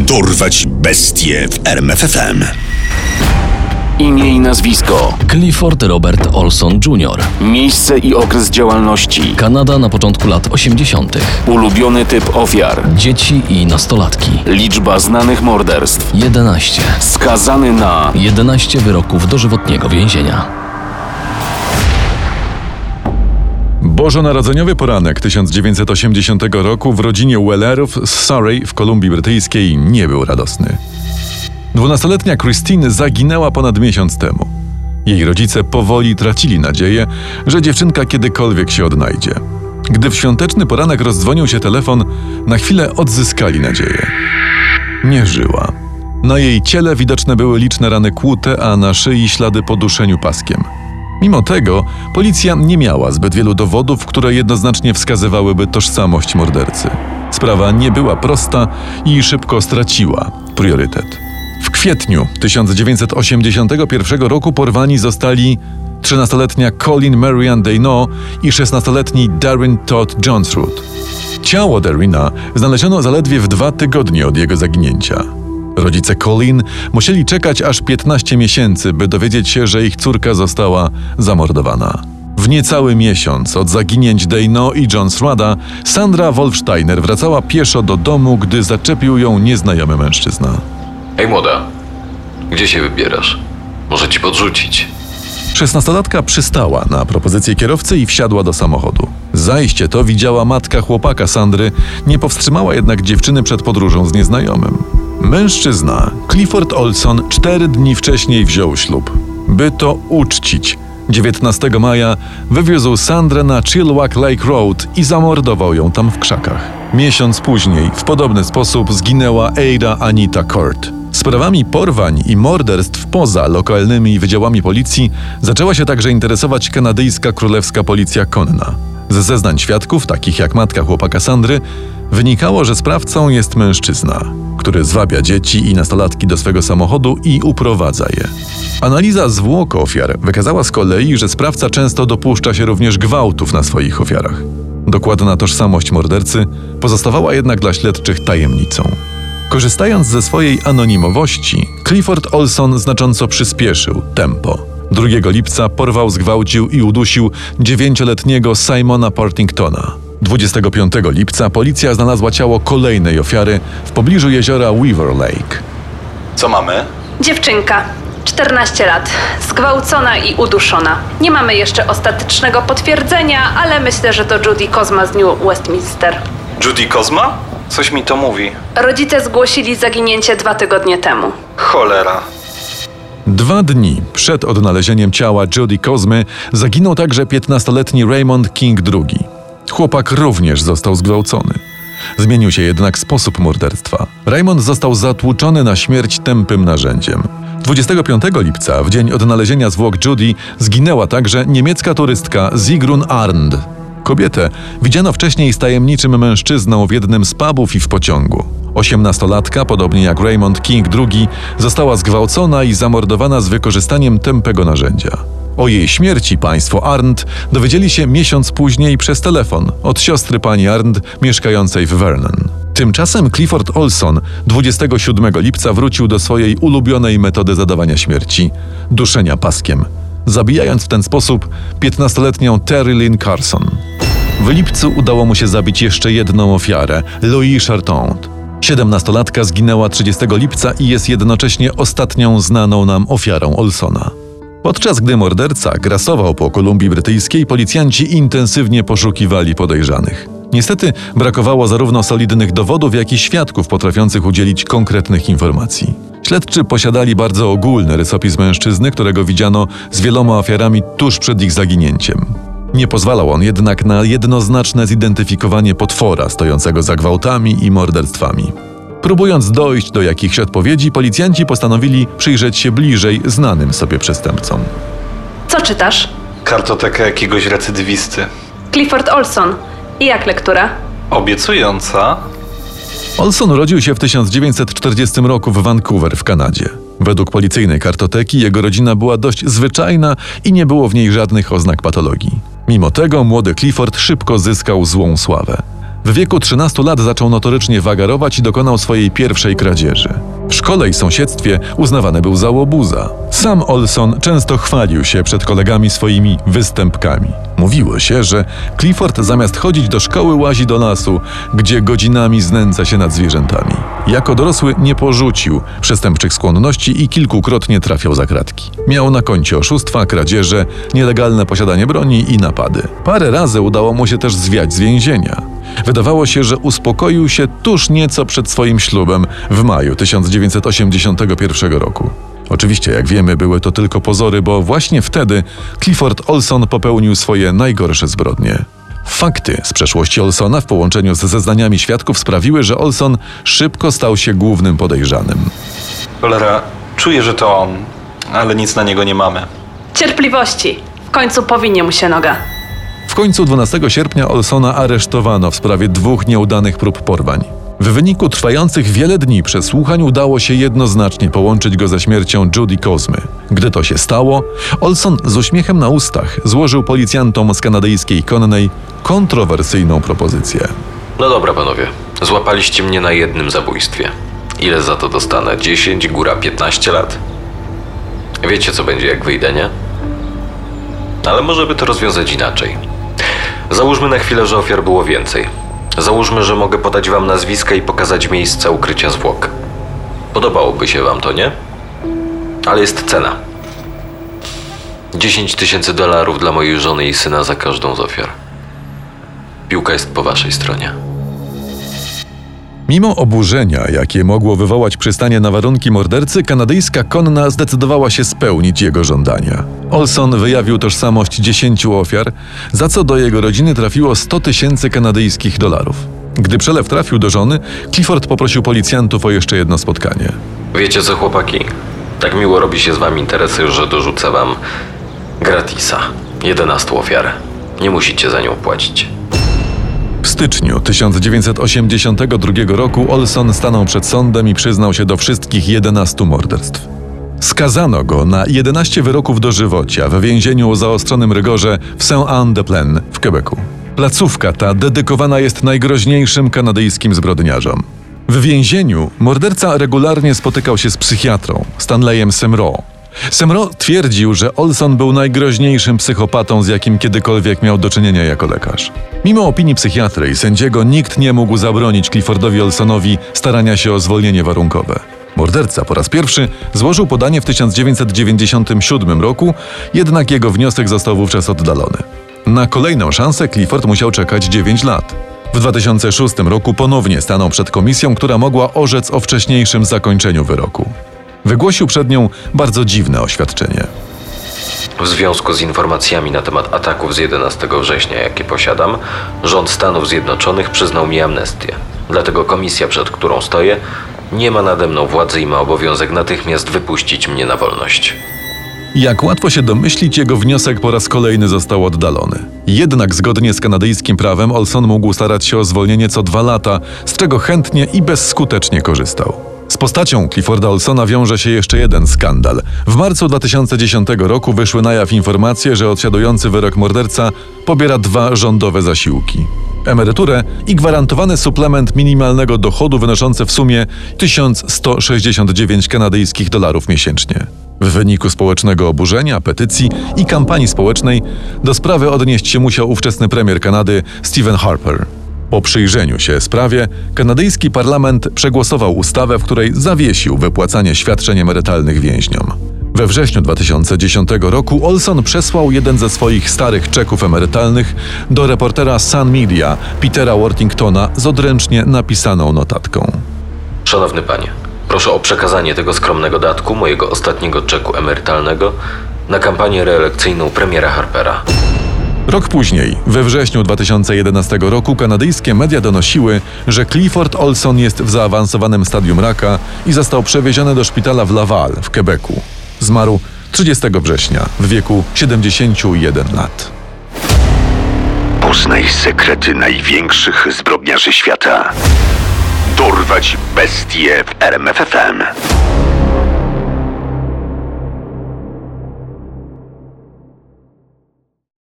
Dorwać bestie w RMFFM. Imię i nazwisko. Clifford Robert Olson Jr. Miejsce i okres działalności. Kanada na początku lat 80. Ulubiony typ ofiar. Dzieci i nastolatki. Liczba znanych morderstw. 11. Skazany na 11 wyroków dożywotniego więzienia. Bożonarodzeniowy poranek 1980 roku w rodzinie Wellerów z Surrey w Kolumbii Brytyjskiej nie był radosny. Dwunastoletnia Christine zaginęła ponad miesiąc temu. Jej rodzice powoli tracili nadzieję, że dziewczynka kiedykolwiek się odnajdzie. Gdy w świąteczny poranek rozdzwonił się telefon, na chwilę odzyskali nadzieję. Nie żyła. Na jej ciele widoczne były liczne rany kłute, a na szyi ślady po duszeniu paskiem. Mimo tego policja nie miała zbyt wielu dowodów, które jednoznacznie wskazywałyby tożsamość mordercy. Sprawa nie była prosta i szybko straciła priorytet. W kwietniu 1981 roku porwani zostali 13-letnia Colin Marian Dayno i 16-letni Darren Todd Johnsruth. Ciało Darina znaleziono zaledwie w dwa tygodnie od jego zaginięcia. Rodzice Colin musieli czekać aż 15 miesięcy, by dowiedzieć się, że ich córka została zamordowana. W niecały miesiąc od zaginięć Dejno i John Srada, Sandra Wolfsteiner wracała pieszo do domu, gdy zaczepił ją nieznajomy mężczyzna. Hej młoda, gdzie się wybierasz? Może ci podrzucić. Szesnastolatka przystała na propozycję kierowcy i wsiadła do samochodu. Zajście to widziała matka chłopaka Sandry, nie powstrzymała jednak dziewczyny przed podróżą z nieznajomym. Mężczyzna, Clifford Olson, cztery dni wcześniej wziął ślub. By to uczcić, 19 maja wywiózł Sandrę na Chilliwack Lake Road i zamordował ją tam w krzakach. Miesiąc później w podobny sposób zginęła Ada Anita Kurt. Sprawami porwań i morderstw poza lokalnymi wydziałami policji zaczęła się także interesować kanadyjska królewska policja konna. Ze zeznań świadków, takich jak matka chłopaka Sandry, wynikało, że sprawcą jest mężczyzna, który zwabia dzieci i nastolatki do swego samochodu i uprowadza je. Analiza zwłok ofiar wykazała z kolei, że sprawca często dopuszcza się również gwałtów na swoich ofiarach. Dokładna tożsamość mordercy pozostawała jednak dla śledczych tajemnicą. Korzystając ze swojej anonimowości, Clifford Olson znacząco przyspieszył tempo. 2 lipca porwał, zgwałcił i udusił dziewięcioletniego Simona Portingtona. 25 lipca policja znalazła ciało kolejnej ofiary w pobliżu jeziora Weaver Lake. Co mamy? Dziewczynka, 14 lat, zgwałcona i uduszona. Nie mamy jeszcze ostatecznego potwierdzenia, ale myślę, że to Judy Kozma z New Westminster. Judy Kozma? Coś mi to mówi. Rodzice zgłosili zaginięcie dwa tygodnie temu. Cholera. Dwa dni przed odnalezieniem ciała Judy Kozmy zaginął także 15-letni Raymond King II. Chłopak również został zgwałcony. Zmienił się jednak sposób morderstwa. Raymond został zatłuczony na śmierć tępym narzędziem. 25 lipca, w dzień odnalezienia zwłok Judy, zginęła także niemiecka turystka Sigrun Arndt. Kobietę widziano wcześniej z tajemniczym mężczyzną w jednym z pubów i w pociągu. Osiemnastolatka, podobnie jak Raymond King II, została zgwałcona i zamordowana z wykorzystaniem tępego narzędzia. O jej śmierci państwo Arndt dowiedzieli się miesiąc później przez telefon od siostry pani Arndt mieszkającej w Vernon. Tymczasem Clifford Olson 27 lipca wrócił do swojej ulubionej metody zadawania śmierci duszenia paskiem, zabijając w ten sposób 15-letnią Terry Lynn Carson. W lipcu udało mu się zabić jeszcze jedną ofiarę, Louis Chartrand. 17-latka zginęła 30 lipca i jest jednocześnie ostatnią znaną nam ofiarą Olsona. Podczas gdy morderca grasował po Kolumbii Brytyjskiej, policjanci intensywnie poszukiwali podejrzanych. Niestety brakowało zarówno solidnych dowodów, jak i świadków potrafiących udzielić konkretnych informacji. Śledczy posiadali bardzo ogólny rysopis mężczyzny, którego widziano z wieloma ofiarami tuż przed ich zaginięciem. Nie pozwalał on jednak na jednoznaczne zidentyfikowanie potwora stojącego za gwałtami i morderstwami. Próbując dojść do jakichś odpowiedzi, policjanci postanowili przyjrzeć się bliżej znanym sobie przestępcom. Co czytasz? Kartotekę jakiegoś recydywisty. Clifford Olson. I jak lektura? Obiecująca. Olson urodził się w 1940 roku w Vancouver w Kanadzie. Według policyjnej kartoteki jego rodzina była dość zwyczajna i nie było w niej żadnych oznak patologii. Mimo tego młody Clifford szybko zyskał złą sławę. W wieku 13 lat zaczął notorycznie wagarować i dokonał swojej pierwszej kradzieży. W szkole i sąsiedztwie uznawany był za łobuza. Sam Olson często chwalił się przed kolegami swoimi występkami. Mówiło się, że Clifford zamiast chodzić do szkoły łazi do lasu, gdzie godzinami znęca się nad zwierzętami. Jako dorosły nie porzucił przestępczych skłonności i kilkukrotnie trafiał za kratki. Miał na koncie oszustwa, kradzieże, nielegalne posiadanie broni i napady. Parę razy udało mu się też zwiać z więzienia. Wydawało się, że uspokoił się tuż nieco przed swoim ślubem w maju 1981 roku. Oczywiście, jak wiemy, były to tylko pozory, bo właśnie wtedy Clifford Olson popełnił swoje najgorsze zbrodnie. Fakty z przeszłości Olsona w połączeniu z zeznaniami świadków sprawiły, że Olson szybko stał się głównym podejrzanym. Cholera, czuję, że to on, ale nic na niego nie mamy. Cierpliwości. W końcu powinie mu się noga. W końcu 12 sierpnia Olsona aresztowano w sprawie dwóch nieudanych prób porwań. W wyniku trwających wiele dni przesłuchań udało się jednoznacznie połączyć go ze śmiercią Judy Kozmy. Gdy to się stało, Olson z uśmiechem na ustach złożył policjantom z kanadyjskiej Connej kontrowersyjną propozycję. No dobra, panowie. Złapaliście mnie na jednym zabójstwie. Ile za to dostanę? 10, góra 15 lat? Wiecie, co będzie, jak wyjdę, nie? Ale może by to rozwiązać inaczej. Załóżmy na chwilę, że ofiar było więcej. Załóżmy, że mogę podać wam nazwiska i pokazać miejsca ukrycia zwłok. Podobałoby się wam to, nie? Ale jest cena. 10 tysięcy dolarów dla mojej żony i syna za każdą z ofiar. Piłka jest po waszej stronie. Mimo oburzenia, jakie mogło wywołać przystanie na warunki mordercy, kanadyjska konna zdecydowała się spełnić jego żądania. Olson wyjawił tożsamość 10 ofiar, za co do jego rodziny trafiło 100 tysięcy kanadyjskich dolarów. Gdy przelew trafił do żony, Clifford poprosił policjantów o jeszcze jedno spotkanie. Wiecie co, chłopaki? Tak miło robi się z wami interesy, że dorzucę wam gratisa. 11 ofiar. Nie musicie za nią płacić. W styczniu 1982 roku Olson stanął przed sądem i przyznał się do wszystkich 11 morderstw. Skazano go na 11 wyroków dożywocia w więzieniu o zaostrzonym rygorze w Saint-Anne-de-Plaine w Quebecu. Placówka ta dedykowana jest najgroźniejszym kanadyjskim zbrodniarzom. W więzieniu morderca regularnie spotykał się z psychiatrą Stanleyem Semro. Semro twierdził, że Olson był najgroźniejszym psychopatą, z jakim kiedykolwiek miał do czynienia jako lekarz. Mimo opinii psychiatry i sędziego nikt nie mógł zabronić Cliffordowi Olsonowi starania się o zwolnienie warunkowe. Morderca po raz pierwszy złożył podanie w 1997 roku, jednak jego wniosek został wówczas oddalony. Na kolejną szansę Clifford musiał czekać 9 lat. W 2006 roku ponownie stanął przed komisją, która mogła orzec o wcześniejszym zakończeniu wyroku. Wygłosił przed nią bardzo dziwne oświadczenie. W związku z informacjami na temat ataków z 11 września, jakie posiadam, rząd Stanów Zjednoczonych przyznał mi amnestię. Dlatego komisja, przed którą stoję, nie ma nade mną władzy i ma obowiązek natychmiast wypuścić mnie na wolność. Jak łatwo się domyślić, jego wniosek po raz kolejny został oddalony. Jednak zgodnie z kanadyjskim prawem Olson mógł starać się o zwolnienie co dwa lata, z czego chętnie i bezskutecznie korzystał. Z postacią Clifforda Olsona wiąże się jeszcze jeden skandal. W marcu 2010 roku wyszły na jaw informacje, że odsiadujący wyrok morderca pobiera dwa rządowe zasiłki. Emeryturę i gwarantowany suplement minimalnego dochodu wynoszący w sumie 1169 kanadyjskich dolarów miesięcznie. W wyniku społecznego oburzenia, petycji i kampanii społecznej do sprawy odnieść się musiał ówczesny premier Kanady Stephen Harper. Po przyjrzeniu się sprawie, kanadyjski parlament przegłosował ustawę, w której zawiesił wypłacanie świadczeń emerytalnych więźniom. We wrześniu 2010 roku Olson przesłał jeden ze swoich starych czeków emerytalnych do reportera Sun Media, Petera Worthingtona, z odręcznie napisaną notatką. Szanowny panie, proszę o przekazanie tego skromnego datku, mojego ostatniego czeku emerytalnego, na kampanię reelekcyjną premiera Harpera. Rok później, we wrześniu 2011 roku, kanadyjskie media donosiły, że Clifford Olson jest w zaawansowanym stadium raka i został przewieziony do szpitala w Laval w Quebecu. Zmarł 30 września w wieku 71 lat. Poznaj sekrety największych zbrodniarzy świata. Dorwać bestie w RMFFM.